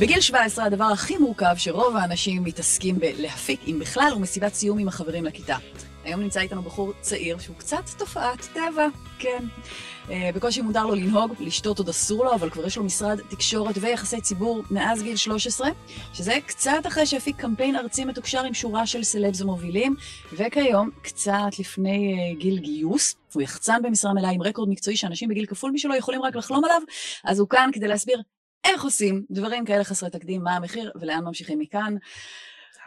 בגיל 17 הדבר הכי מורכב שרוב האנשים מתעסקים בלהפיק, אם בכלל, הוא מסיבת סיום עם החברים לכיתה. היום נמצא איתנו בחור צעיר שהוא קצת תופעת טבע, כן. אה, בקושי מותר לו לנהוג, לשתות עוד אסור לו, אבל כבר יש לו משרד תקשורת ויחסי ציבור מאז גיל 13, שזה קצת אחרי שהפיק קמפיין ארצי מתוקשר עם שורה של סלבס ומובילים, וכיום, קצת לפני אה, גיל גיוס, הוא יחצן במשרה מלאה עם רקורד מקצועי שאנשים בגיל כפול משלו יכולים רק לחלום עליו, אז הוא כאן כדי להסביר איך עושים דברים כאלה חסרי תקדים, מה המחיר ולאן ממשיכים מכאן.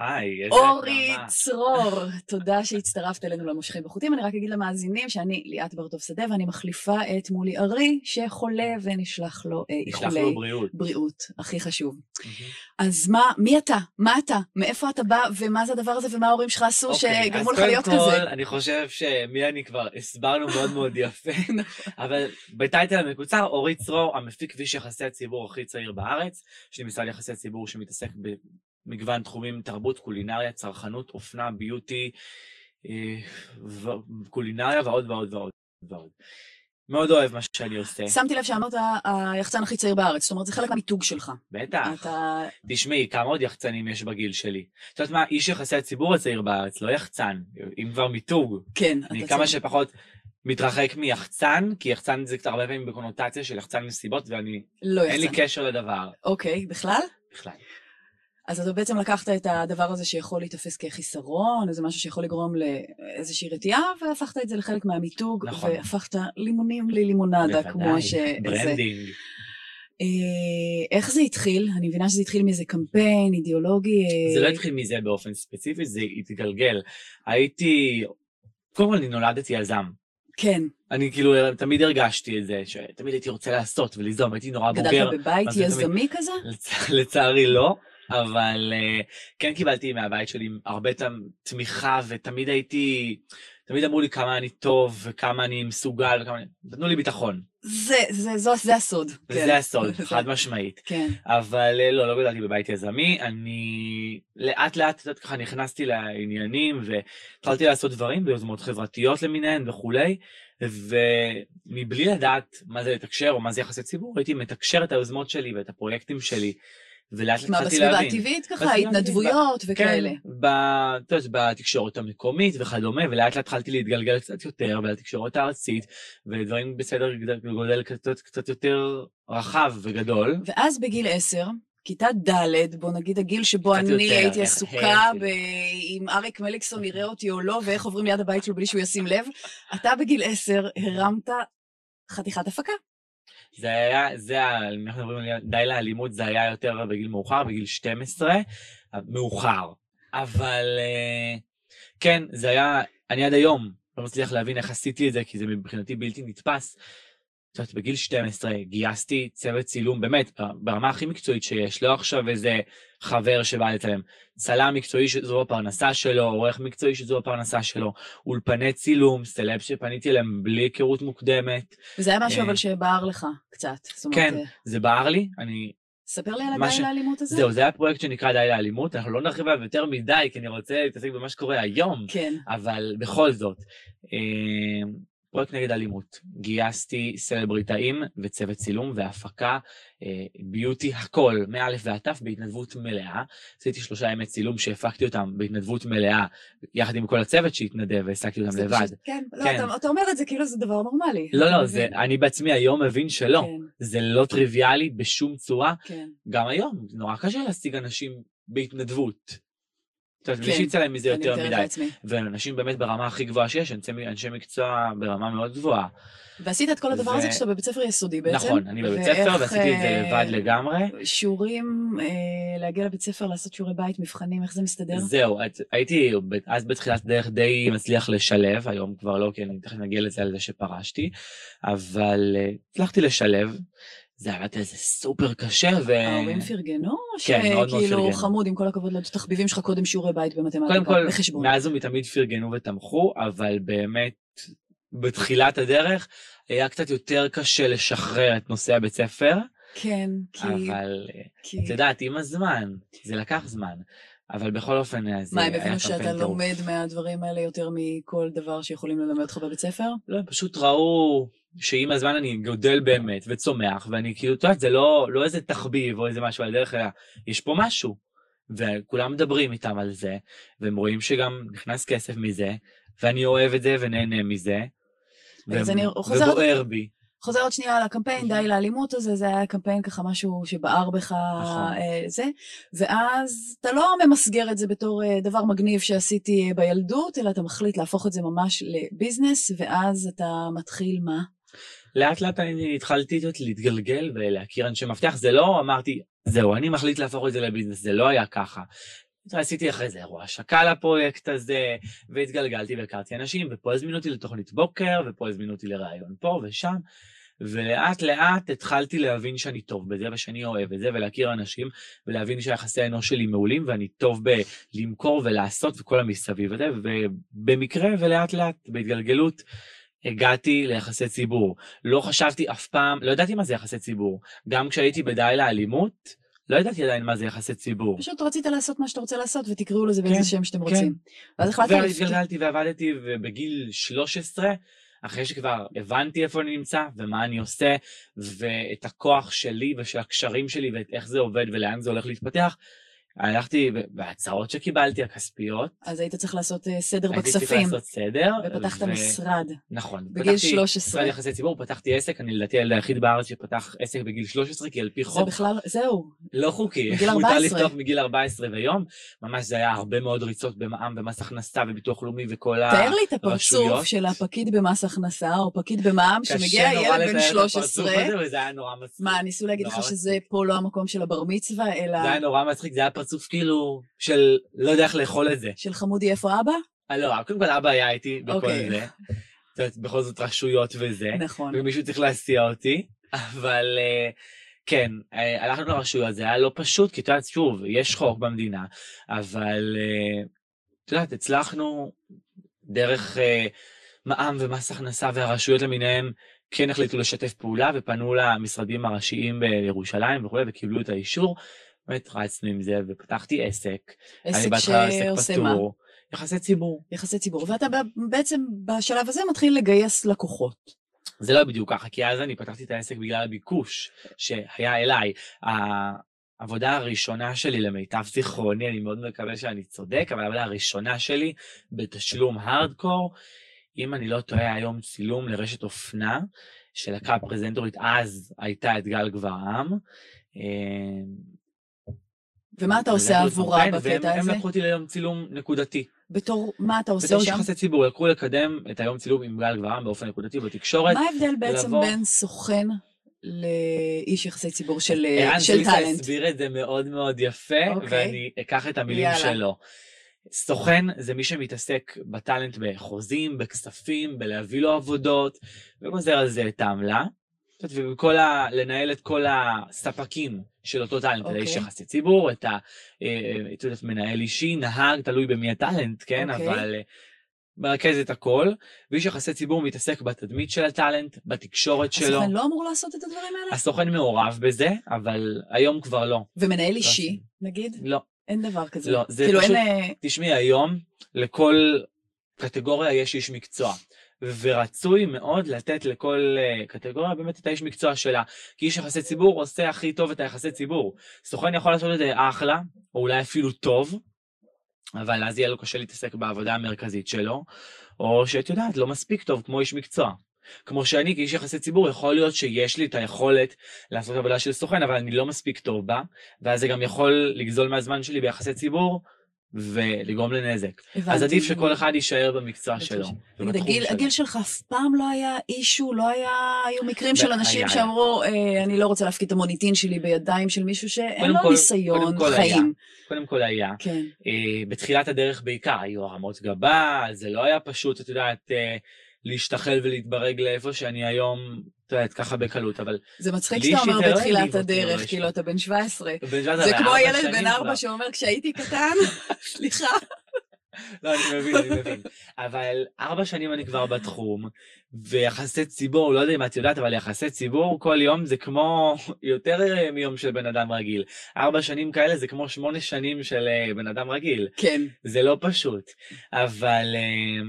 היי, איזה אורי נעמה. צרור, תודה שהצטרפת אלינו למושכים בחוטים. אני רק אגיד למאזינים שאני ליאת ברטוב שדה ואני מחליפה את מולי ארי שחולה ונשלח לו אה, נשלח איחולי לו בריאות. בריאות, הכי חשוב. אז מה, מי אתה? מה אתה? מאיפה אתה בא ומה זה הדבר הזה ומה ההורים שלך עשו אוקיי, שגרמו אז לך להיות קודם כל, כזה? אני חושב שמי אני כבר הסברנו מאוד מאוד יפה, נכון. אבל בטייטל המקוצר, אורי צרור, המפיק כביש יחסי הציבור הכי צעיר בארץ, יש לי משרד יחסי ציבור שמתעסק במגוון תחומים, תרבות, קולינריה, צרכנות, אופנה, ביוטי, אה, קולינריה ועוד ועוד ועוד ועוד. מאוד אוהב מה שאני עושה, שמתי לב שאמרת היחצן הכי צעיר בארץ, זאת אומרת זה חלק מהמיתוג שלך. בטח. אתה... תשמעי, כמה עוד יחצנים יש בגיל שלי? את יודעת מה, איש יחסי הציבור הצעיר בארץ, לא יחצן, אם כבר מיתוג. כן, אני אתה כמה צעיר. שפחות מתרחק מיחצן, כי יחצן זה הרבה פעמים בקונוטציה של יחצן מסיבות, ואני, לא אין לי יחצן. קשר לדבר אוקיי, בכלל? בכלל. אז אתה בעצם לקחת את הדבר הזה שיכול להיתפס כחיסרון, איזה משהו שיכול לגרום לאיזושהי רתיעה, והפכת את זה לחלק מהמיתוג, נכון. והפכת לימונים ללימונדה, כמו בוודאי, ש... זה. branding. אה, איך זה התחיל? אני מבינה שזה התחיל מאיזה קמפיין אידיאולוגי. אה, זה לא התחיל מזה באופן ספציפי, זה התגלגל. הייתי, קודם כל אני נולדתי יזם. כן, אני כאילו תמיד הרגשתי את זה, שתמיד הייתי רוצה לעשות וליזום, הייתי נורא בוגר. גדלת בבית זה תמיד- יזמי כזה? לצ- לצערי לא, אבל uh, כן קיבלתי מהבית שלי הרבה תמיכה, ותמיד הייתי, תמיד אמרו לי כמה אני טוב, וכמה אני מסוגל, וכמה... אני- נתנו לי ביטחון, זה, זה, זו, זה הסוד. כן. וזה הסוד, חד משמעית. כן, אבל אה, לא, לא גדלתי בבית יזמי, אני לאט לאט, את יודעת, ככה נכנסתי לעניינים, והתחלתי לעשות דברים ביוזמות חברתיות למיניהן וכולי, ומבלי לדעת מה זה לתקשר או מה זה יחסי ציבור, הייתי מתקשר את היוזמות שלי ואת הפרויקטים שלי, ולאט לאט מה, התחלתי בסביבה להבין. הטבעית ככה, בסביבה הטבעית, התנדבויות וכאלה. כן, את יודעת, בתקשורת המקומית וכדומה, ולאט לאט התחלתי להתגלגל קצת יותר, ולתקשורת הארצית, ודברים בסדר גודל קצת, יותר רחב וגדול. ואז בגיל עשר, כיתה ד', בוא נגיד הגיל שבו אני יותר, הייתי איך עסוקה הרצל. ב... אם אריק מליקסון יראה אותי או לא, ואיך עוברים ליד הבית שלו בלי שהוא ישים לב, אתה בגיל עשר הרמת חתיכת הפקה. זה היה, זה, ה- אם אנחנו מדברים על די לאלימות, זה היה יותר בגיל מאוחר, בגיל 12, מאוחר. אבל אה, כן, זה היה, אני עד היום לא מצליח להבין איך עשיתי את זה, כי זה מבחינתי בלתי נתפס. את יודעת, בגיל 12 גייסתי צוות צילום, באמת, ברמה הכי מקצועית שיש, לא עכשיו איזה חבר שבא לצלם. צלם מקצועי שזו הפרנסה שלו, עורך מקצועי שזו הפרנסה שלו, אולפני צילום, סלב שפניתי אליהם בלי היכרות מוקדמת. וזה היה משהו אה. אבל שבער לך קצת. כן, אה, זה בער לי, אני... ספר לי על הדי ש- לאלימות הזה. זהו, זה היה פרויקט שנקרא די לאלימות, אנחנו לא נרחיב עליו יותר מדי, כי אני רוצה להתעסק במה שקורה היום, כן. אבל בכל זאת, אה, פרויקט נגד אלימות. גייסתי סלבריטאים וצוות צילום והפקה, אה, ביוטי, הכל, מא' ועד ת' בהתנדבות מלאה. עשיתי שלושה ימי צילום שהפקתי אותם בהתנדבות מלאה, יחד עם כל הצוות שהתנדב והעסקתי אותם לבד. פשוט- כן, לא, כן. אתה- אתה אומר את זה כאילו זה דבר נורמלי. לא, לא, זה? אני בעצמי היום מבין שלא. כן, זה לא טריוויאלי בשום צורה. כן. גם היום, נורא קשה להשיג אנשים בהתנדבות. כן, שיצא להם מזה אני יותר מדי. ואנשים באמת ברמה הכי גבוהה שיש, אנשי, אנשי מקצוע ברמה מאוד גבוהה. ועשית את כל הדבר ו- הזה כשאתה בבית ספר יסודי בעצם. נכון, אני בבית ספר ועשיתי את זה אה, לבד לגמרי. שיעורים, אה, להגיע לבית ספר, לעשות שיעורי בית, מבחנים, איך זה מסתדר? זהו, את- הייתי אז בתחילת דרך די מצליח לשלב, היום כבר לא, כי אני תכף נגיע לזה על זה שפרשתי, אבל אה, הצלחתי לשלב. זה היה איזה סופר קשה, ו... ההורים פרגנו? כן, מאוד מאוד שכאילו פרגנו. חמוד, עם כל הכבוד לתחביבים שלך קודם שיעורי בית במתמטיקה, קודם כל, בחשבון. מאז ומתמיד פרגנו ותמכו, אבל באמת, בתחילת הדרך היה קצת יותר קשה לשחרר את נושא הבית ספר, כן, כי... אבל כי... את יודעת, עם הזמן, זה לקח זמן, אבל בכל אופן, אה, זה מה, הם הבינו. שאתה לומד מהדברים האלה יותר מכל דבר שיכולים ללמד אותך בבית ספר? לא, הם פשוט ראו שעם הזמן אני גודל באמת וצומח, ואני כאילו, את יודעת, זה לא, לא איזה תחביב או איזה משהו על הדרך, אלא יש פה משהו. וכולם מדברים איתם על זה, והם רואים שגם נכנס כסף מזה, ואני אוהב את זה ונהנה מזה, אז ו- אני חוזרת- ובוער בי. חוזר עוד שנייה על הקמפיין, די לאלימות הזה, זה היה קמפיין ככה משהו שבער בך נכון. אה, זה, ואז אתה לא ממסגר את זה בתור אה, דבר מגניב שעשיתי אה, בילדות, אלא אתה מחליט להפוך את זה ממש לביזנס, ואז אתה מתחיל מה? לאט לאט אני התחלתי להתגלגל ולהכיר אנשי מפתח, זה לא אמרתי, זהו, אני מחליט להפוך את זה לביזנס, זה לא היה ככה. עשיתי אחרי זה אירוע השקה לפרויקט הזה, והתגלגלתי והכרתי אנשים, ופה הזמינו אותי לתוכנית בוקר, ופה הזמינו אותי לראיון פה ושם, ולאט לאט התחלתי להבין שאני טוב בזה, ושאני אוהב את זה, ולהכיר אנשים, ולהבין שהיחסי האנוש שלי מעולים, ואני טוב בלמכור ולעשות וכל המסביב הזה, ובמקרה ולאט לאט, בהתגלגלות, הגעתי ליחסי ציבור. לא חשבתי אף פעם, לא ידעתי מה זה יחסי ציבור. גם כשהייתי בדי לאלימות, לא ידעתי עדיין מה זה יחסי ציבור. פשוט רצית לעשות מה שאתה רוצה לעשות, ותקראו לזה כן, באיזה שם שאתם כן. רוצים. ואז החלטת... ואז לפתוח- התגלגלתי ועבדתי, ובגיל 13, אחרי שכבר הבנתי איפה אני נמצא, ומה אני עושה, ואת הכוח שלי ושל הקשרים שלי, ואת איך זה עובד ולאן זה הולך להתפתח, הלכתי, בהצעות שקיבלתי, הכספיות, אז היית צריך לעשות אה, סדר הייתי צריך בכספים, לעשות סדר. ופתחת ו- משרד נכון. בגיל פתחתי 13. משרד יחסי ציבור, פתחתי עסק, אני לדעתי הילד היחיד בארץ שפתח עסק בגיל 13, כי על פי זה חוק בכלל, זהו, לא חוקי. בגיל מותר 14. לפתוח מגיל 14 ויום. ממש זה היה הרבה מאוד ריצות במע"מ ומס הכנסה וביטוח לאומי וכל תאר לי את הרשויות. הפרצוף של הפקיד במס הכנסה, או פקיד במע"מ, שמגיע קשה ילד בן לתאר את הפרצוף 13. הזה, וזה היה נורא מצחיק. מה, ניסו להגיד פרצוף כאילו של לא יודע איך לאכול את זה. של חמודי איפה אבא? אה, לא, קודם כל אבא היה איתי בכל אוקיי. זה. את יודעת, בכל זאת רשויות וזה. נכון. ומישהו צריך להסיע אותי, אבל אה, כן, אה, הלכנו לרשויות, זה היה לא פשוט, כי את יודעת, שוב, יש חוק במדינה, אבל את יודעת, הצלחנו דרך מע"מ ומס הכנסה והרשויות למיניהם, כן החליטו לשתף פעולה ופנו למשרדים הראשיים בירושלים וכולי וקיבלו את האישור. באמת רצנו עם זה ופתחתי עסק. עסק שעושה מה? יחסי ציבור. יחסי ציבור. ואתה בעצם בשלב הזה מתחיל לגייס לקוחות. זה לא בדיוק ככה, כי אז אני פתחתי את העסק בגלל הביקוש שהיה אליי. העבודה הראשונה שלי, למיטב זיכרוני, אני מאוד מקווה שאני צודק, אבל העבודה הראשונה שלי בתשלום הארדקור, אם אני לא טועה, היום צילום לרשת אופנה, שלקחה פרזנטורית, אז הייתה את גל גברעם. אה, ומה אתה עושה עבורה והם- בקטע הזה? הם לקחו אותי ליום צילום נקודתי. בתור מה אתה עושה בתור שם? יחסי ציבור, לקחו לקדם את היום צילום עם גל גברעם באופן נקודתי בתקשורת. מה ההבדל בעצם בין סוכן לאיש יחסי ציבור של ערן של סוויסה טאלנט? הסביר את זה מאוד מאוד יפה, אוקיי. ואני אקח את המילים. שלו. סוכן זה מי שמתעסק בטאלנט בחוזים, בכספים, בלהביא לו עבודות, וגוזר על זה את העמלה. ובכל ה... לנהל את כל הספקים של אותו טאלנט, את אוקיי. האיש יחסי ציבור, את ה... אה, את יודעת, מנהל אישי, נהג, תלוי במי הטאלנט, כן? אוקיי. אבל אה, מרכז את הכל, ואיש יחסי ציבור מתעסק בתדמית של הטאלנט, בתקשורת שלו. הסוכן לא אמור לעשות את הדברים האלה? הסוכן מעורב בזה, אבל היום כבר לא. ומנהל אישי, עושים. נגיד? לא. אין דבר כזה. לא, זה כאילו פשוט- אין... אה, תשמעי, היום לכל קטגוריה יש איש מקצוע. ורצוי מאוד לתת לכל אה, קטגוריה באמת את האיש מקצוע שלה. כי איש יחסי ציבור עושה הכי טוב את היחסי ציבור. סוכן יכול לעשות את זה אחלה, או אולי אפילו טוב, אבל אז יהיה לו קשה להתעסק בעבודה המרכזית שלו, או שאת יודעת, לא מספיק טוב כמו איש מקצוע. כמו שאני כאיש יחסי ציבור, יכול להיות שיש לי את היכולת לעשות עבודה של סוכן, אבל אני לא מספיק טוב בה, ואז זה גם יכול לגזול מהזמן שלי ביחסי ציבור, ולגרום לנזק. אז הבנתי. עדיף שכל אחד יישאר במקצוע שלו. הגיל. הגיל שלך אף פעם לא היה אישו, לא היה, היו מקרים של היה, אנשים היה. שאמרו, אה, אני לא רוצה להפקיד את המוניטין שלי בידיים של מישהו שאין לו ניסיון קודם כל היה. חיים. קודם כל היה. כן. אה, בתחילת הדרך בעיקר היו הרמות גבה, זה לא היה פשוט, את יודעת, אה, להשתחל ולהתברג לאיפה שאני היום, את יודעת, ככה בקלות, אבל זה מצחיק שאתה אומר בתחילת אותי, הדרך. כאילו אתה בן 17. בן 17 זה כמו ילד בן ארבע כבר. שאומר, כשהייתי קטן, סליחה, לא, אני מבין, אני מבין. אבל ארבע שנים אני כבר בתחום, ויחסי ציבור, לא יודע אם את יודעת, אבל יחסי ציבור כל יום זה כמו יותר מיום של בן אדם רגיל. ארבע שנים כאלה זה כמו שמונה שנים של אה, בן אדם רגיל. כן. זה לא פשוט. אבל אה,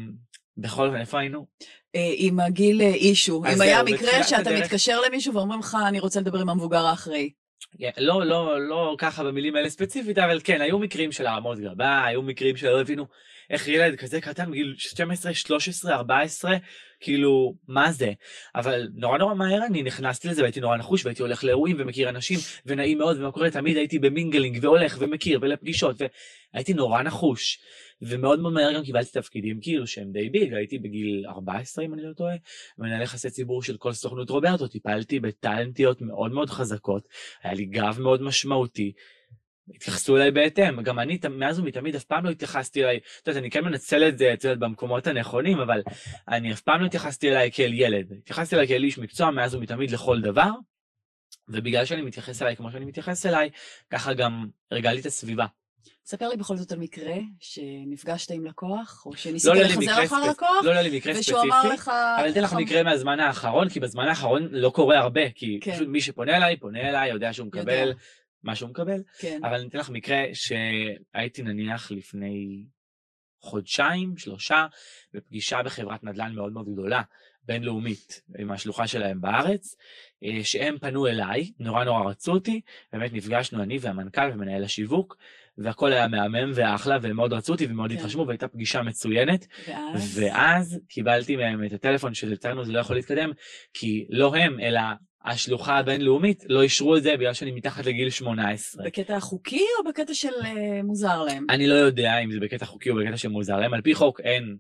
בכל אופן, איפה היינו? אה, עם הגיל אה, אישו. אם היה מקרה שאתה הדרך- מתקשר למישהו ואומרים לך, אני רוצה לדבר עם המבוגר האחראי. לא, לא, לא ככה במילים האלה ספציפית, אבל כן, היו מקרים של הרמות גבה, היו מקרים שלא הבינו איך ילד כזה קטן בגיל 12, 13, 14, כאילו, מה זה? אבל נורא נורא מהר אני נכנסתי לזה והייתי נורא נחוש והייתי הולך לאירועים ומכיר אנשים ונעים מאוד ומה קורה, תמיד הייתי ב mingling והולך ומכיר ולפגישות והייתי נורא נחוש. ומאוד מאוד מהר גם קיבלתי תפקידים כאילו שהם די big, הייתי בגיל 14 אם אני לא טועה, מנהל יחסי ציבור של כל סוכנות רוברטו, טיפלתי בטאלנטיות מאוד מאוד חזקות, היה לי גב מאוד משמעותי. התייחסו אליי בהתאם, גם אני מאז ומתמיד אף פעם לא התייחסתי אליי, את יודעת, אני כן מנצל את זה, את יודעת, במקומות הנכונים, אבל אני אף פעם לא התייחסתי אליי כאל ילד, התייחסתי אליי כאל איש מקצוע מאז ומתמיד לכל דבר, ובגלל שאני מתייחס אליי כמו שאני מתייחס אליי, ככה גם הרגלתי את הסביבה. ספר לי בכל זאת על מקרה שנפגשת עם לקוח, או שניסית לא לחזר לך ספציפי, לקוח, לא היה לי מקרה ושהוא אמר ספציפי, לך... אבל אני אתן לך מקרה מהזמן האחרון, כי בזמן האחרון לא קורה הרבה, כי כן. פשוט מי שפונה אליי, פונה אליי, יודע שהוא יודע. מקבל מה שהוא מקבל, כן, אבל אני אתן לך מקרה שהייתי נניח לפני חודשיים, שלושה, בפגישה בחברת נדל"ן מאוד מאוד גדולה, בינלאומית, עם השלוחה שלהם בארץ, אה, שהם פנו אליי, נורא נורא רצו אותי, באמת נפגשנו אני והמנכ"ל ומנהל השיווק, והכל היה מהמם ואחלה, והם מאוד רצו אותי ומאוד כן. התרשמו, והייתה פגישה מצוינת, ואז... ואז קיבלתי מהם את הטלפון שלצערנו זה לא יכול להתקדם, כי לא הם, אלא השלוחה הבינלאומית לא אישרו את זה בגלל שאני מתחת לגיל 18. בקטע החוקי או בקטע של אה, מוזר להם? אני לא יודע אם זה בקטע חוקי או בקטע שמוזר להם, על פי חוק אין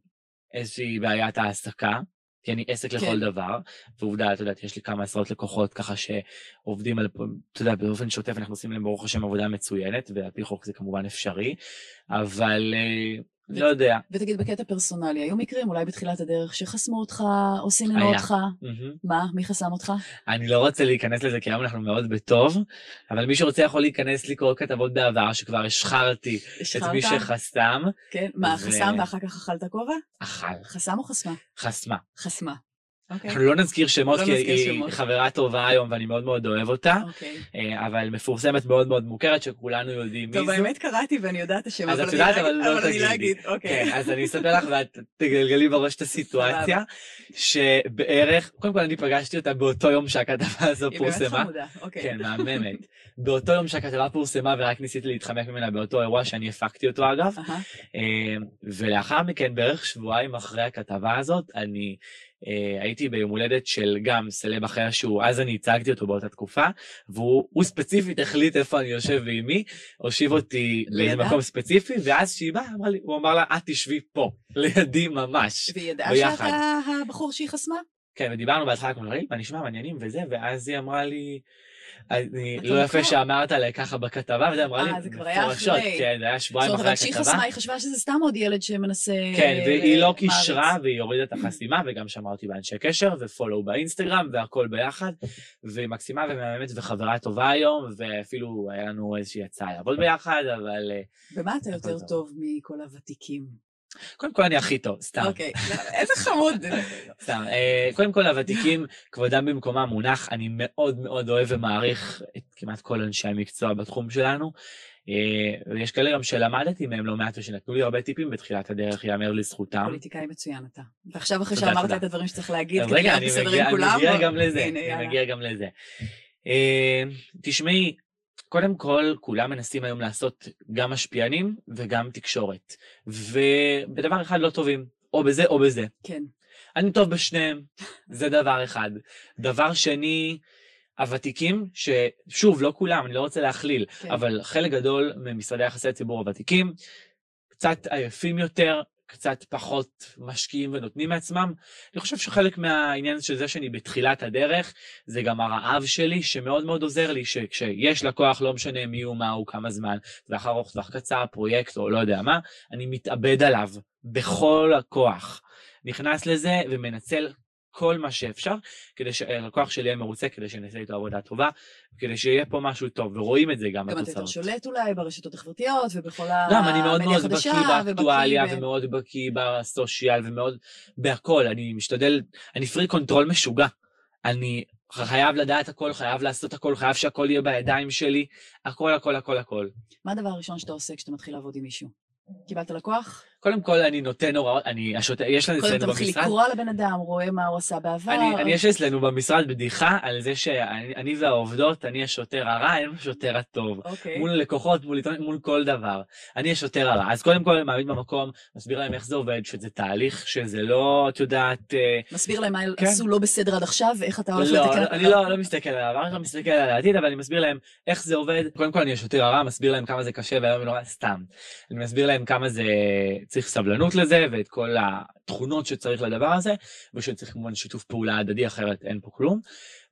איזושהי בעיית העסקה, כי אני עסק לכל כן. דבר, ועובדה, את יודעת, יש לי כמה עשרות לקוחות ככה שעובדים על, אתה יודע, באופן שוטף אנחנו עושים להם ברוך השם עבודה מצוינת, ועל פי חוק זה כמובן אפשרי, אבל אה, לא יודע. ותגיד, בקטע פרסונלי, היו מקרים אולי בתחילת הדרך שחסמו אותך, או סיננו. אותך? מהמם. מה? מי חסם אותך? אני לא רוצה להיכנס לזה כי היום אנחנו מאוד בטוב, אבל מי שרוצה יכול להיכנס לקרוא כתבות בעבר שכבר השחרתי את מי? שחסם, כן. מה, ו- חסם ואחר כך אכלת כובע? אכל, חסם או חסמה? חסמה. חסמה. אוקיי. אנחנו לא נזכיר שמות לא כי נזכיר היא שמות. חברה טובה היום ואני מאוד מאוד אוהב אותה, אוקיי. אה, אבל מפורסמת מאוד מאוד מוכרת שכולנו יודעים מי טוב, זו. האמת קראתי ואני יודעת את השם, אז אבל יודעת, אבל לא אבל אני לא תגידי. אגיד. אוקיי. כן, אז אני אספר לך ואת תגלגלי בראש את הסיטואציה, שבערך, קודם כל אני פגשתי אותה באותו יום שהכתבה הזו היא באמת פורסמה. חמודה. אוקיי. כן, מהממת. באותו יום שהכתבה פורסמה ורק ניסיתי להתחמק ממנה באותו אירוע שאני הפקתי אותו אגב. אה, ולאחר מכן, בערך שבועיים אחרי הכתבה הזאת, אני הייתי ביום הולדת של גם סלב אחר שהוא, אז אני הצגתי אותו באותה תקופה, והוא הוא ספציפית החליט איפה אני יושב ועם מי, הושיב אותי לידה? במקום ספציפי, ואז כשהיא באה, אמרה לי- הוא אמר לה, את תשבי פה, לידי ממש. והיא ידעה. שאתה הבחור שהיא חסמה? כן, ודיברנו בהתחלה כמו מה נשמע מעניינים וזה, ואז היא אמרה לי, אני, אתה לא יפה. שאמרת עליה ככה בכתבה, וזה אמרה לי, אה, זה כבר היה מפורשות, אחרי. כן, זה היה זאת שבועיים אומרת, אחרי אבל כשהיא הכתבה. חסמה, היא חשבה שזה סתם עוד ילד שמנסה... כן, והיא לא אה, קישרה. והיא הורידה את החסימה וגם שמעה אותי באנשי קשר ופולו באינסטגרם והכל ביחד והיא מקסימה ומהממת וחברה טובה היום ואפילו היה לנו איזושהי הצעה לעבוד ביחד אבל אה, במה אתה הכל יותר. טוב מכל הוותיקים? קודם כל אני הכי טוב, סתם, אוקיי, איזה חמוד. סתם. אה, קודם כל הוותיקים כבודם במקומם מונח, אני מאוד מאוד אוהב ומעריך את כמעט כל אנשי המקצוע בתחום שלנו. אה, ויש כאלה גם שלמדתי מהם לא מעט ושנתנו לי הרבה טיפים בתחילת הדרך, ייאמר לזכותם. פוליטיקאי מצוין אתה. ועכשיו אחרי שאמרת. את הדברים שצריך להגיד, כדי רגע, להיות אני בסדר מגיע, עם אני כולם, מגיע בוא- גם לזה, אני. מגיע גם לזה. תשמעי, קודם כל, כולם מנסים היום לעשות גם משפיענים וגם תקשורת. ובדבר אחד לא טובים, או בזה או בזה. כן. אני טוב בשניהם, זה דבר אחד. דבר שני, הוותיקים, ששוב, לא כולם, אני לא רוצה להכליל, כן. אבל חלק גדול ממשרדי יחסי הציבור הוותיקים, קצת עייפים יותר, קצת פחות משקיעים ונותנים מעצמם. אני חושב שחלק מהעניין של זה שאני בתחילת הדרך, זה גם הרעב שלי, שמאוד מאוד עוזר לי, שכשיש לקוח, לא משנה מי הוא, מה הוא, כמה זמן, טווח ארוך, טווח קצר, פרויקט או לא יודע מה, אני מתאבד עליו בכל הכוח. נכנס לזה ומנצל כל מה שאפשר, כדי שהלקוח שלי יהיה מרוצה, כדי שנעשה איתו עבודה טובה, כדי שיהיה פה משהו טוב, ורואים את זה גם גם אתה יותר בתוצאות. שולט אולי ברשתות החברתיות ובכל למה, אני מאוד המדיה מאוד החדשה, בקיא באקטואליה, ומאוד בקיא ב social, ומאוד בהכל. אני משתדל, אני freak control משוגע. אני חייב לדעת הכל, חייב לעשות הכל, חייב שהכל יהיה בידיים שלי, הכל, הכל, הכל, הכל. מה הדבר הראשון שאתה עושה כשאתה מתחיל לעבוד עם מישהו? קיבלת לקוח? קודם כל, אני נותן הוראות, אני, השוטר, יש לנו קודם אתה אצלנו מתחיל במשרד, לקרוא לבן אדם, רואה מה הוא עשה בעבר. אני, אני יש אצלנו במשרד בדיחה על זה שאני אני והעובדות, אני השוטר הרע, הם השוטר הטוב. אוקיי. מול לקוחות, מול מול כל דבר. אני השוטר הרע. אז קודם כל, אני מעמיד במקום, מסביר להם איך זה עובד, שזה תהליך, שזה לא, את יודעת... אה, מסביר להם מה כן. עשו לא בסדר עד עכשיו, ואיך אתה הולך לא, לתקן. אני לא, לא מסתכל על העבר, אני לא מסתכל על העתיד, אבל אני מסביר להם איך זה עובד. קודם כל, אני השוטר הרע, מסביר להם כמה זה קשה והיום נורא סתם. אני מסביר להם כמה זה צריך סבלנות לזה, ואת כל התכונות שצריך לדבר הזה, ושצריך כמובן שיתוף פעולה הדדי, אחרת אין פה כלום.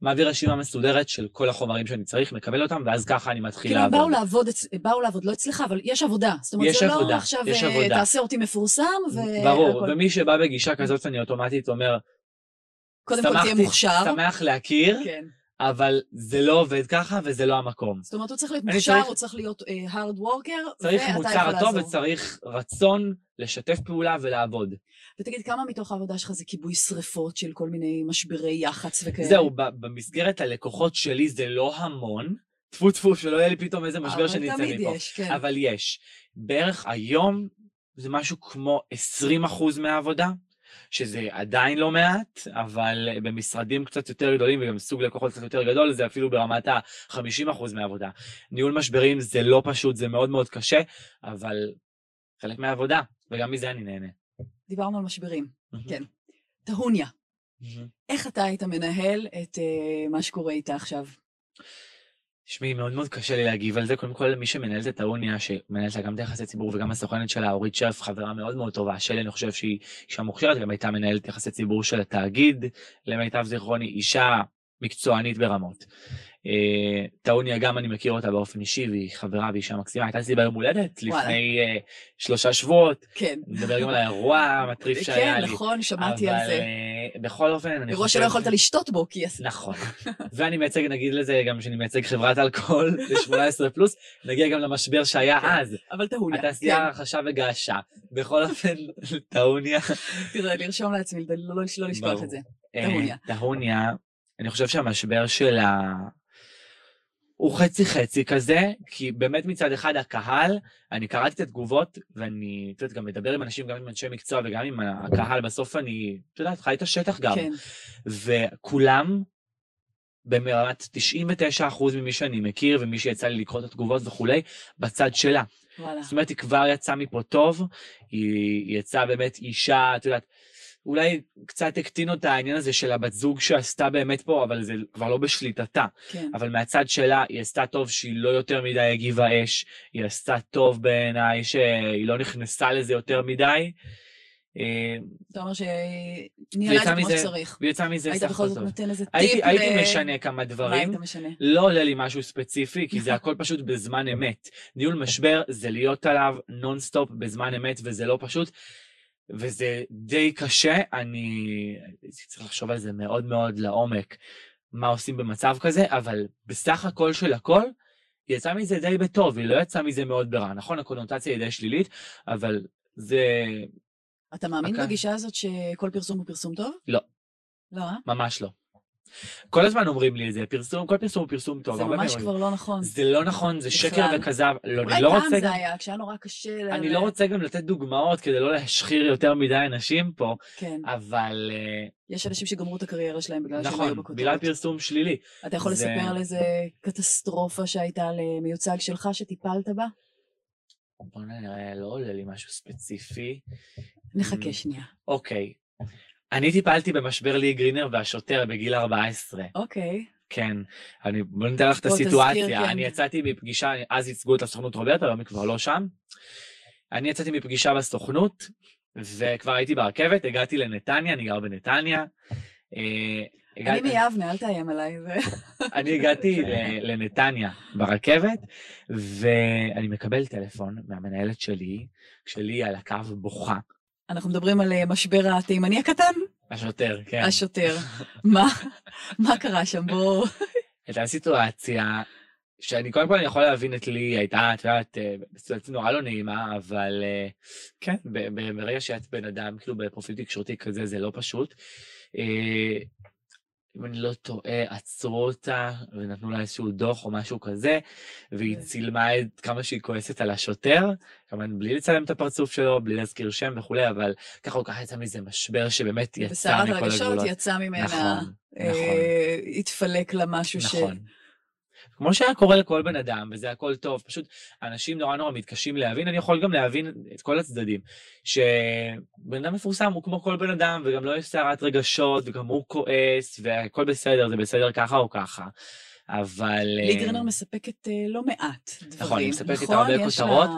מעביר רשימה מסודרת של כל החומרים שאני צריך, מקבל אותם, ואז ככה אני מתחיל כאילו, הם לעבוד. באו לעבוד, באו לעבוד, לא אצלך, אבל יש עבודה. זאת אומרת, יש זה לא עבודה, עכשיו, יש אה, עבודה. תעשה אותי מפורסם, ו... ברור. ומי שבא בגישה כזאת, אני אוטומטית אומר, קודם כל תהיה מוכשר. שמח להכיר, כן. אבל זה לא עובד ככה וזה לא המקום. זאת אומרת, הוא צריך להיות מוכשר, צריך- הוא צריך להיות אה, hard worker, צריך מוצר טוב. וצריך רצון לשתף פעולה ולעבוד. ותגיד, כמה מתוך העבודה שלך זה כיבוי שריפות של כל מיני משברי יח"צ וכאלה? זהו, במסגרת הלקוחות שלי זה לא המון. טפו טפו, שלא יהיה לי פתאום איזה משבר שנצא אבל תמיד מפה. יש, כן. אבל יש. בערך היום זה משהו כמו 20% מהעבודה, שזה עדיין לא מעט, אבל במשרדים קצת יותר גדולים וגם סוג לקוחות קצת יותר גדול, זה אפילו ברמת ה-50% מהעבודה. ניהול משברים זה לא פשוט, זה מאוד מאוד קשה, אבל חלק מהעבודה, וגם מזה אני נהנה. דיברנו על משברים, כן. טהוניה, איך אתה היית מנהל את אה, מה שקורה איתה עכשיו? תשמעי, מאוד מאוד קשה לי להגיב על זה. קודם כל, מי שמנהלת את האוניה, שמנהלת לה גם את היחסי ציבור וגם הסוכנת שלה, אורית שרף, חברה מאוד מאוד טובה שלי, אני חושב שהיא אישה מוכשרת, גם הייתה מנהלת יחסי ציבור של התאגיד, למיטב זיכרוני, אישה מקצוענית ברמות. אה, טאוניה, גם אני מכיר אותה באופן אישי, והיא חברה ואישה מקסימה, הייתה אצלי ביום הולדת. לפני אה, שלושה שבועות, כן. נדבר גם על האירוע המטריף שהיה כן, לי. נכון, שמעתי על אבל זה. אה, בכל אופן, אני אירוע שלא יכולת לשתות בו, כי... נכון. ואני מייצג, נגיד לזה, גם שאני מייצג חברת אלכוהול ל-18 פלוס, נגיע גם למשבר שהיה אז. אבל טהוניה. התעשייה כן. הרכשה וגעשה. בכל אופן, טהוניה. תראה, לרשום לעצמי, לא- לא לא לשכוח. את זה. אה, טהוניה. טהוניה, אני חושב שהמשבר שלה הוא חצי חצי כזה, כי באמת מצד אחד הקהל, אני קראתי את התגובות, ואני, את יודעת, גם מדבר עם אנשים, גם עם אנשי מקצוע וגם עם הקהל, בסוף אני, את יודעת, חי את השטח גם. כן. וכולם, ברמת 99% ממי שאני מכיר ומי שיצא לי לקרוא את התגובות וכולי, בצד שלה. וואלה. זאת אומרת, היא כבר יצאה מפה טוב, היא, היא יצאה באמת אישה, את יודעת, אולי קצת הקטין אותה העניין הזה של הבת זוג שעשתה באמת פה, אבל זה כבר לא בשליטתה. כן. אבל מהצד שלה, היא עשתה טוב שהיא לא יותר מדי הגיבה אש, היא עשתה טוב בעיניי שהיא לא נכנסה לזה יותר מדי. אה, אתה אומר שניהלה את זה כמו מזה- שצריך. ויצא מזה היית סך בכל הכל זאת טוב. נותן איזה טיפ הייתי, משנה כמה מה דברים, היית משנה? לא עולה לי משהו ספציפי, כי זה הכל פשוט בזמן אמת. ניהול משבר זה להיות עליו נונסטופ בזמן אמת, וזה לא פשוט, וזה די קשה. אני צריך לחשוב על זה מאוד מאוד לעומק, מה עושים במצב כזה, אבל בסך הכל של הכל, היא יצאה מזה די בטוב, היא לא יצאה מזה מאוד ברע. נכון, הקונוטציה היא די שלילית, אבל זה אתה מאמין אוקיי. בגישה הזאת שכל פרסום הוא פרסום טוב? לא. לא, אה? ממש לא. כל הזמן אומרים לי את זה, פרסום, כל פרסום הוא פרסום טוב. זה ממש כבר לא נכון. זה לא נכון, זה שקר. וכזב. לא, אולי אני לא פעם רוצה זה גם... היה, כשהיה נורא קשה. אני לא רוצה גם לתת דוגמאות כדי לא להשחיר יותר מדי אנשים פה, כן. אבל אה, יש אנשים שגמרו את הקריירה שלהם בגלל שהם היו נכון, בכותרות. בגלל פרסום שלילי. אתה יכול זה- לספר על איזה קטסטרופה שהייתה למיוצג שלך שטיפלת בה? בוא נראה, לא עולה לי משהו ספציפי. נחכה. שנייה. אוקיי. אני טיפלתי במשבר לי גרינר והשוטר בגיל 14. אוקיי. כן, אני, בוא נתאר לך את בוא תזכיר, הסיטואציה. כן. אני יצאתי מפגישה, אז ייצגו את הסוכנות רוברטה, היום היא כבר לא שם. אני יצאתי מפגישה בסוכנות, וכבר הייתי ברכבת, הגעתי לנתניה, אני גר בנתניה. אה, אני מיבנה, אל תאיים עליי. אני הגעתי לנתניה ברכבת, ואני מקבל טלפון מהמנהלת שלי, כשלי על הקו בוכה. אנחנו מדברים על אה, משבר התימני הקטן? השוטר, כן. השוטר. מה? מה קרה שם? בוא... הייתה סיטואציה שאני קודם כל אני יכול להבין את לי, הייתה, את יודעת, אה, סיטואציה נורא לא נעימה, אבל אה, כן, ברגע שאת בן אדם, כאילו בפרופיל תקשורתי כזה, זה לא פשוט. אם אני לא טועה, עצרו אותה ונתנו לה איזשהו דוח או משהו כזה, והיא כן. צילמה את כמה שהיא כועסת על השוטר, כמובן בלי לצלם את הפרצוף שלו, בלי להזכיר שם וכולי, אבל ככה או ככה יצא מזה משבר שבאמת יצא בסערת מכל הרגשות הגבולות. יצא ממנה, נכון, אה, נכון. התפלק לה משהו ש... כמו שהיה קורה לכל בן אדם, וזה הכל טוב, פשוט אנשים נורא נורא מתקשים להבין, אני יכול גם להבין את כל הצדדים, שבן אדם מפורסם הוא כמו כל בן אדם, וגם לא יש סערת רגשות, וגם הוא כועס, והכל בסדר, זה בסדר ככה או ככה, אבל... לי אה, מספקת אה, לא מעט דברים. נכון, היא מספקת נכון? הרבה יש לה- כותרות.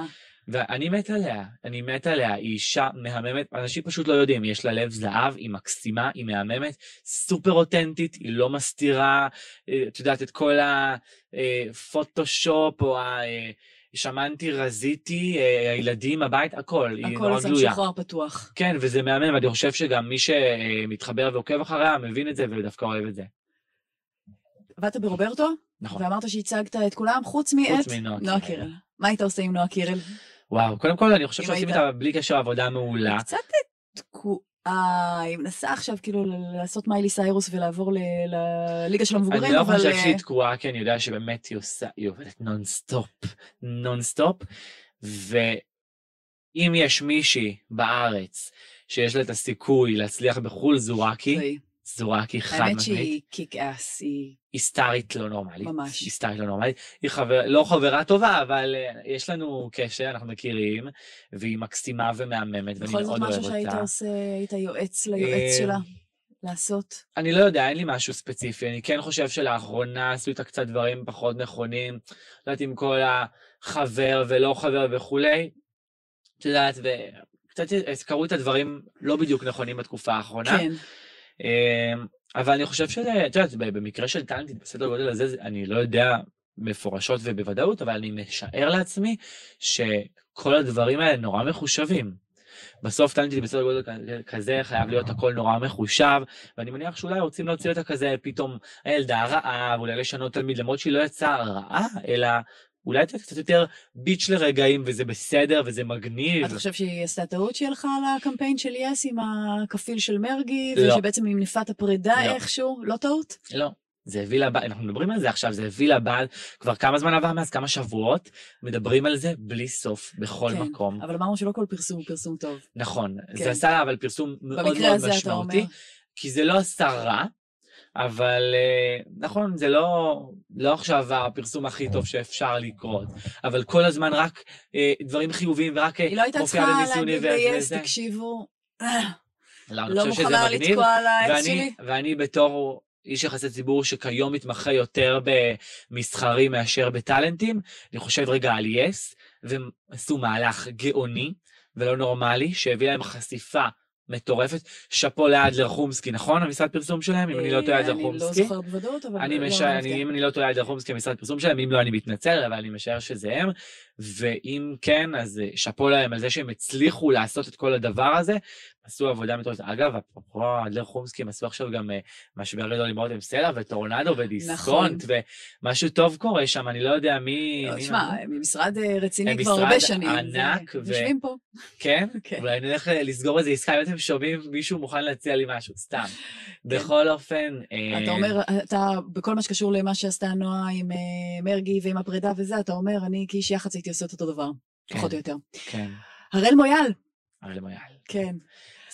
ואני מת עליה, אני מת עליה, היא אישה מהממת, אנשים פשוט לא יודעים, יש לה לב זהב, היא מקסימה, היא מהממת, סופר אותנטית, היא לא מסתירה, אה, את יודעת, את כל הפוטושופ או ה... אה, שמנתי, רזיתי, אה, הילדים, הבית, הכל, היא הכל נורא זה גלויה. משוחרר פתוח. כן, וזה מהמם, ואני חושב שגם מי שמתחבר ועוקב אחריה מבין את זה ודווקא אוהב את זה. עבדת ברוברטו, נכון. ואמרת שהצגת את כולם, חוץ מאת חוץ מנועה נועה קירל. קירל. מה היית עושה עם נועה קירל? וואו, קודם כל אני חושב שעושים היית- איתה בלי קשר עבודה מעולה. קצת תקועה, היא מנסה עכשיו כאילו לעשות מיילי סיירוס ולעבור לליגה של המבוגרים, אני לא אבל... חושב אה, שהיא תקועה, כי אני יודע שבאמת היא עושה, היא עובדת נונסטופ, נונסטופ, ואם יש מישהי בארץ שיש לה את הסיכוי להצליח בחו"ל, זורקי, זה היא. חד האמת משמעית, שהיא kick ass, היא... היא סטארית לא נורמלית. ממש. היא סטארית לא נורמלית. היא חבר, לא חברה טובה, אבל אה, יש לנו קשר, אנחנו מכירים, והיא מקסימה ומהממת, ואני בכל זאת מאוד אוהב משהו שהיית אותה. עושה, היית יועץ ליועץ אה, שלה לעשות. אני לא יודע, אין לי משהו ספציפי. אני כן חושב שלאחרונה עשו איתה קצת דברים פחות נכונים. לא יודעת, עם כל החבר ולא חבר וכולי. את יודעת, וקצת קרו את הדברים לא בדיוק נכונים בתקופה האחרונה. כן. אמ, אבל אני חושב שזה, את יודעת, במקרה של טאלנטית בסדר גודל הזה, זה- אני לא יודע מפורשות ובוודאות, אבל אני משער לעצמי שכל הדברים האלה נורא מחושבים. בסוף טאלנטית בסדר גודל כזה חייב להיות הכל נורא מחושב, ואני מניח שאולי רוצים להוציא אותה כזה פתאום הילדה הרעה, ואולי לשנות תלמיד, למרות שהיא לא יצאה רעה, אלא אולי לתת קצת יותר ביץ' לרגעים, וזה בסדר, וזה מגניב. אתה חושב שהיא עשתה טעות שהיא הלכה לקמפיין של יס עם הכפיל של מרגי, לא. ושבעצם עם נפת הפרידה לא. איכשהו? לא טעות? לא. זה הביא לבעל, אנחנו מדברים על זה עכשיו, זה הביא לבעל, כבר כמה זמן עבר מאז, כמה שבועות, מדברים על זה בלי סוף, בכל כן, מקום. אבל אמרנו שלא כל פרסום הוא פרסום טוב. נכון, כן. זה עשה אבל פרסום מאוד מאוד אתה משמעותי. כי זה לא עשה רע, אבל אה, נכון, זה לא, לא עכשיו הפרסום הכי טוב שאפשר לקרות, אבל כל הזמן רק אה, דברים חיוביים ורק אה, היא לא הייתה צריכה במיס להגיד יוניברס וזה. תקשיבו, לא, אני לא חושב שזה מוכנה מגניב. לתקוע על האקס ואני, שלי. ואני בתור איש יחסי ציבור שכיום מתמחה יותר במסחרי מאשר בטאלנטים, אני חושב רגע על יס, והם עשו מהלך גאוני ולא נורמלי, שהביא להם חשיפה מטורפת. שאפו לאדלר חומסקי, נכון? המשרד פרסום שלהם? אם אני לא טועה, אדלר אני לא חומסקי. זוכרת בוודאות, אבל... לא אם אני לא טועה, אדלר חומסקי המשרד פרסום שלהם, אם לא, אני מתנצל, אבל אני משער שזה הם. ואם כן, אז אה, שאפו להם על זה שהם הצליחו לעשות את כל הדבר הזה. עשו עבודה מטורפת. אגב, אפרופו אדלר חומסקי, הם עשו עכשיו גם אה, משבר גדול עם רותם סלע וטורנדו ודיסקונט, ומשהו טוב קורה שם, אני לא יודע מי... לא, תשמע, נתן. הם משרד אה, רציני הם כבר משרד הרבה שנים. ענק, ו- יושבים פה. כן? כן. אולי נלך אה, לסגור איזה עסקה, אם אתם שומעים, מישהו מוכן להציע לי משהו, סתם. בכל אופן... אה, אתה אומר, אתה, בכל מה שקשור למה שעשתה נועה עם אה, מרגי ועם הפרידה וזה, אתה אומר, אני כאיש יח"צ הייתי עושה את אותו דבר, כן. פחות או יותר. כן, הראל מויאל, הרי למויאל. כן.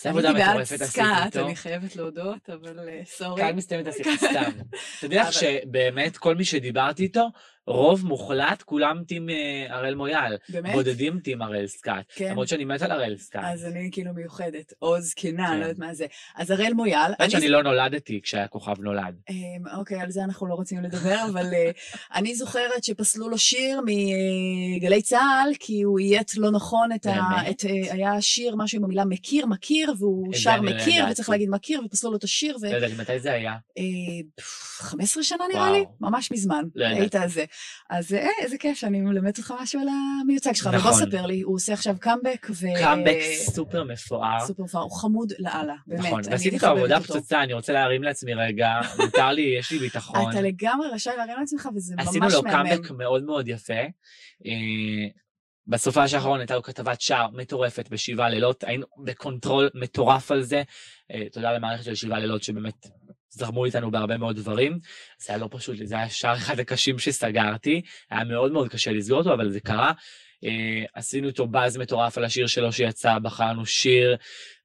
זה עבודה מטורפת עשית איתו. אני חייבת להודות, אבל אה, סורי. כאן מסתיימת השיחה, סתם. אתה יודע שבאמת כל מי שדיברתי איתו, רוב מוחלט, כולם טים אה, הראל מויאל. באמת? בודדים טים הראל סקאט. כן. למרות שאני מת על הראל סקאט. אז אני כאילו מיוחדת, או זקנה, אני כן. לא יודעת מה זה. אז הראל מויאל, האמת אני- שאני לא נולדתי כשהיה כוכב נולד. אמ, אוקיי, על זה אנחנו לא רוצים לדבר, אבל אה, אני זוכרת שפסלו לו שיר מגלי צה"ל, כי הוא אייט לא נכון את ה... את, אה, היה שיר, משהו עם המילה מכיר, מכיר, והוא שר לא מכיר, ידעתי. וצריך להגיד מכיר, ופסלו לו את השיר, ו... לא יודעת מתי זה היה. אה, פף, 15 שנה נראה לי, וואו. ממש מזמן, לא היית על זה. אז אה, איזה כיף שאני מלמדת אותך משהו על המיוצג שלך. נכון. ובוא ספר לי, הוא עושה עכשיו קאמבק ו... קאמבק סופר מפואר. סופר מפואר, הוא חמוד לאללה, באמת. נכון, ועשיתי את העבודה פצצה, אני רוצה להרים לעצמי רגע, מותר לי, יש לי ביטחון. אתה לגמרי רשאי להרים לעצמך, וזה ממש מהמם. עשינו לו קאמבק מאוד מאוד יפה. אה, בסופ"ש האחרון הייתה לו כתבת שער מטורפת בשבעה לילות, היינו ב control מטורף על זה. אה, תודה למערכת של שבעה לילות שבאמת זרמו איתנו בהרבה מאוד דברים. זה היה לא פשוט, זה היה שער אחד הקשים שסגרתי, היה מאוד מאוד קשה לסגור אותו, אבל זה קרה. Uh, עשינו איתו באז מטורף על השיר שלו שיצא, בחרנו שיר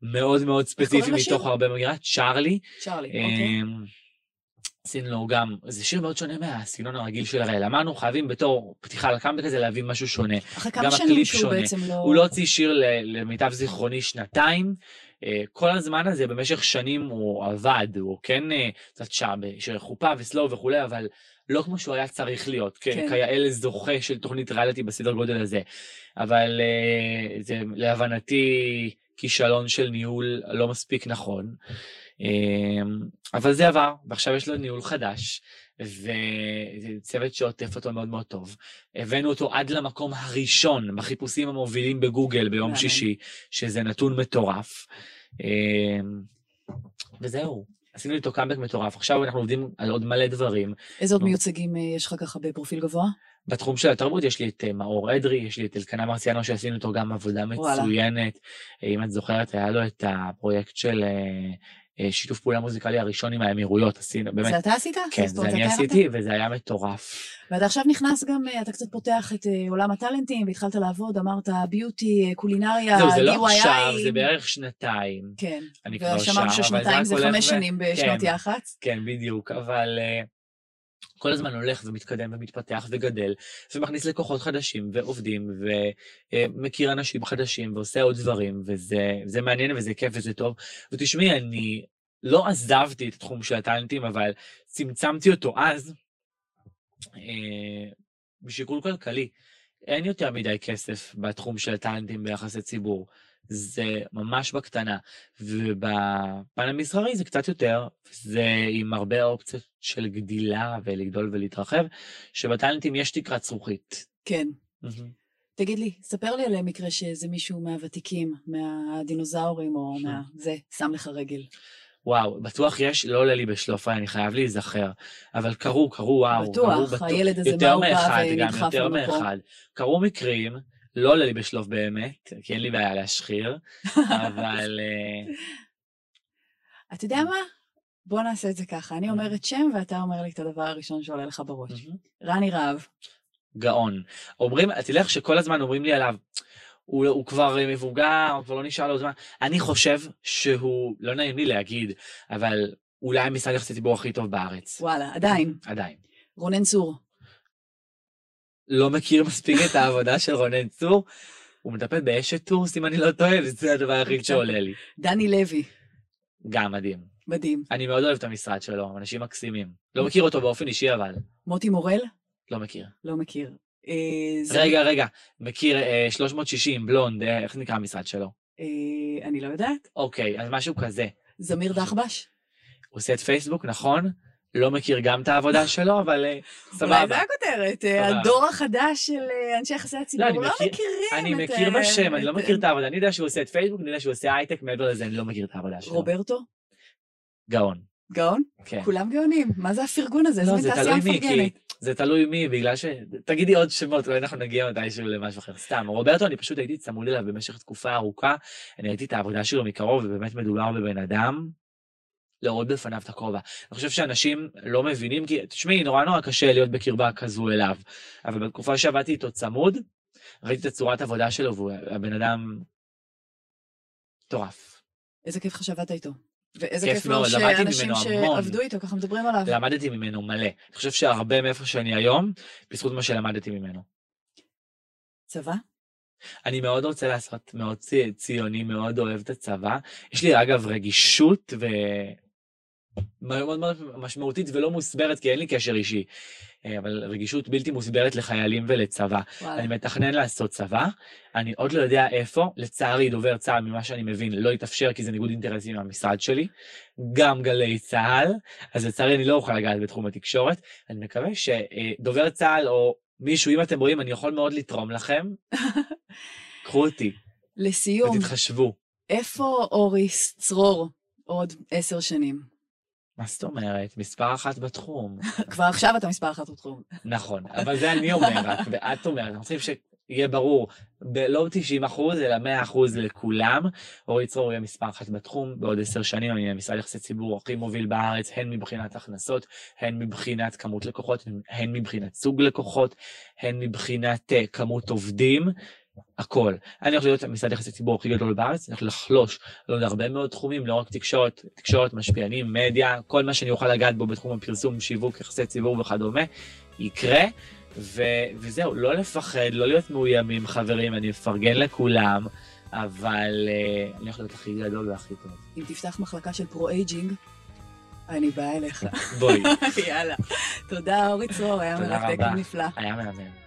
מאוד מאוד ספציפי מתוך הרבה מגירה, צ'ארלי. צ'ארלי, אוקיי. עשינו לו גם, זה שיר מאוד שונה מהסגנון הרגיל של הראל. אמרנו, חייבים בתור פתיחה לקאמבק הזה להביא משהו שונה. אחרי כמה שנים שהוא שונה. בעצם לא... הוא לא הוציא שיר למיטב זיכרוני שנתיים. אה, כל הזמן הזה, במשך שנים הוא עבד, הוא כן אה, קצת שם, שיר חופה וסלואו וכולי, אבל לא כמו שהוא היה צריך להיות, כן. כיאה זוכה של תוכנית ריאליטי בסדר גודל הזה. אבל אה, זה להבנתי כישלון של ניהול לא מספיק נכון. אבל זה עבר, ועכשיו יש לו ניהול חדש, וצוות שעוטף אותו מאוד מאוד טוב. הבאנו אותו עד למקום הראשון בחיפושים המובילים בגוגל ביום שישי, שזה נתון מטורף. אמ, וזהו, עשינו איתו קאמבק מטורף. עכשיו אנחנו עובדים על עוד מלא דברים. איזה עוד מיוצגים אה, יש לך ככה בפרופיל גבוה? בתחום של התרבות יש לי את אה, מאור אדרי, יש לי את אלקנה מרציאנו שעשינו איתו גם עבודה מצוינת. אם את זוכרת, היה לו את הפרויקט של אה, שיתוף פעולה מוזיקלי הראשון עם האמירויות, עשינו, באמת. זה אתה עשית? כן, זה אני עשיתי, וזה היה מטורף. ואתה עכשיו נכנס גם, אה, אתה קצת פותח את אה, עולם הטאלנטים, והתחלת לעבוד, אמרת ביוטי, קולינריה. זהו, זה לא עכשיו, זה בערך שנתיים. כן. אני כבר שם, אבל ששנתיים זה חמש שנים בשנות כן, יח"צ. כן, בדיוק, אבל... כל הזמן הולך ומתקדם ומתפתח וגדל, ומכניס לקוחות חדשים ועובדים ומכיר אנשים חדשים ועושה עוד דברים, וזה מעניין וזה כיף וזה טוב. ותשמעי, אני לא עזבתי את התחום של הטאלנטים, אבל צמצמתי אותו אז אה, בשיקול כלכלי. אין יותר מדי כסף בתחום של הטאלנטים ביחס לציבור. זה ממש בקטנה, ובפן המסחרי זה קצת יותר, זה עם הרבה אופציות של גדילה ולגדול ולהתרחב, שבטאלנטים יש תקרת זכוכית. כן. תגיד לי, ספר לי על מקרה שאיזה מישהו מהוותיקים, מהדינוזאורים או מה... זה, שם לך רגל. וואו, בטוח יש, לא עולה לי בשלופה, אני חייב להיזכר. אבל קרו, קרו, וואו. בטוח, קרו, הילד הזה, מה הוא בא ונדחף למקום. יותר מאחד. קרו מקרים, לא עולה לי בשלוף באמת, כי אין לי בעיה להשחיר, אבל... אה, אתה יודע מה? בוא נעשה את זה ככה. אני אומרת שם, ואתה אומר לי את הדבר הראשון שעולה לך בראש. רני רהב. גאון. אומרים, תלך שכל הזמן אומרים לי עליו, הוא, הוא כבר מבוגר, הוא כבר לא נשאר לו זמן. אני חושב שהוא, לא נעים לי להגיד, אבל אולי המשרד יחסי ציבור הכי טוב בארץ. וואלה, עדיין. עדיין. רונן צור. לא מכיר מספיק את העבודה של רונן צור. הוא מטפל באשת טורס, אם אני לא טועה, וזה הדבר היחיד שעולה לי. דני לוי. גם מדהים. מדהים. אני מאוד אוהב את המשרד שלו, אנשים מקסימים. לא מכיר אותו באופן אישי, אבל. מוטי מורל? לא מכיר. לא מכיר. אה, רגע, רגע, מכיר 360, אה, בלונד, אה, איך נקרא המשרד שלו? אני לא יודעת. אוקיי, אז משהו כזה. זמיר דחבש? הוא עושה את פייסבוק, נכון? לא מכיר גם את העבודה שלו, אבל סבבה. אולי זה הכותרת, הדור החדש של אנשי יחסי הציבור, לא, לא מכירים את... אני מכיר בשם, אני לא מכיר את העבודה. אני יודע שהוא עושה את פייסבוק, אני יודע שהוא עושה הייטק, מעבר לזה אני לא מכיר את העבודה שלו. רוברטו? גאון. גאון? כן. כולם גאונים, מה זה הפרגון הזה? לא, זה תלוי מי, כי זה תלוי מי, בגלל ש... תגידי עוד שמות, אולי אנחנו נגיע מתישהו למשהו אחר. סתם, רוברטו, אני פשוט הייתי צמוד אליו במשך תקופה ארוכה, אני ראיתי את העבודה שלו מקרוב, ובאמת מדובר בבן אדם להוריד בפניו את הכובע. אני חושב שאנשים לא מבינים, כי תשמעי, נורא נורא קשה להיות בקרבה כזו אליו, אבל בתקופה שעבדתי איתו צמוד, ראיתי את הצורת עבודה שלו, והוא הבן אדם מטורף. איזה כיף חשבת איתו. ואיזה כיף לו שאנשים שעבדו איתו ככה מדברים עליו. למדתי ממנו מלא. אני חושב שהרבה מאיפה שאני היום, בזכות מה שלמדתי ממנו. צבא? אני מאוד רוצה לעשות, מאוד ציוני, מאוד אוהב את הצבא. יש לי אגב רגישות ו... מאוד מאוד משמעותית ולא מוסברת, כי אין לי קשר אישי. אה, אבל רגישות בלתי מוסברת לחיילים ולצבא. וואלה. אני מתכנן לעשות צבא, אני עוד לא יודע איפה, לצערי דובר צה"ל, ממה שאני מבין, לא יתאפשר כי זה ניגוד אינטרסים עם המשרד שלי, גם גלי צה"ל, אז לצערי אני לא אוכל לגעת בתחום התקשורת. אני מקווה שדובר צה"ל או מישהו, אם אתם רואים, אני יכול מאוד לתרום לכם, קחו אותי לסיום, ותתחשבו. איפה אוריס צרור עוד עשר שנים? מה זאת אומרת? מספר אחת בתחום. כבר עכשיו אתה מספר אחת בתחום. נכון, אבל זה אני אומר רק, ואת אומרת, אנחנו רוצים שיהיה ברור, לא 90 אחוז, אלא 100 אחוז לכולם. אורי צרור יהיה מספר אחת בתחום, בעוד עשר שנים אני אהיה משרד יחסי ציבור הכי מוביל בארץ, הן מבחינת הכנסות, הן מבחינת כמות לקוחות, הן מבחינת סוג לקוחות, הן מבחינת uh, כמות עובדים. הכל. אני הולך להיות המשרד יחסי ציבור הכי גדול בארץ, אני הולך לחלוש על עוד הרבה מאוד תחומים, לא רק תקשורת, תקשורת, משפיענים, מדיה, כל מה שאני אוכל לגעת בו בתחום הפרסום, שיווק, יחסי ציבור וכדומה, יקרה. ו- וזהו, לא לפחד, לא להיות מאוימים, חברים, אני מפרגן לכולם, אבל uh, אני הולך להיות הכי גדול והכי טוב. אם תפתח מחלקה של pro-aging, אני באה אליך. בואי, יאללה. תודה, אורי צרור, היה מרתק רבה. ונפלא. היה מהמם.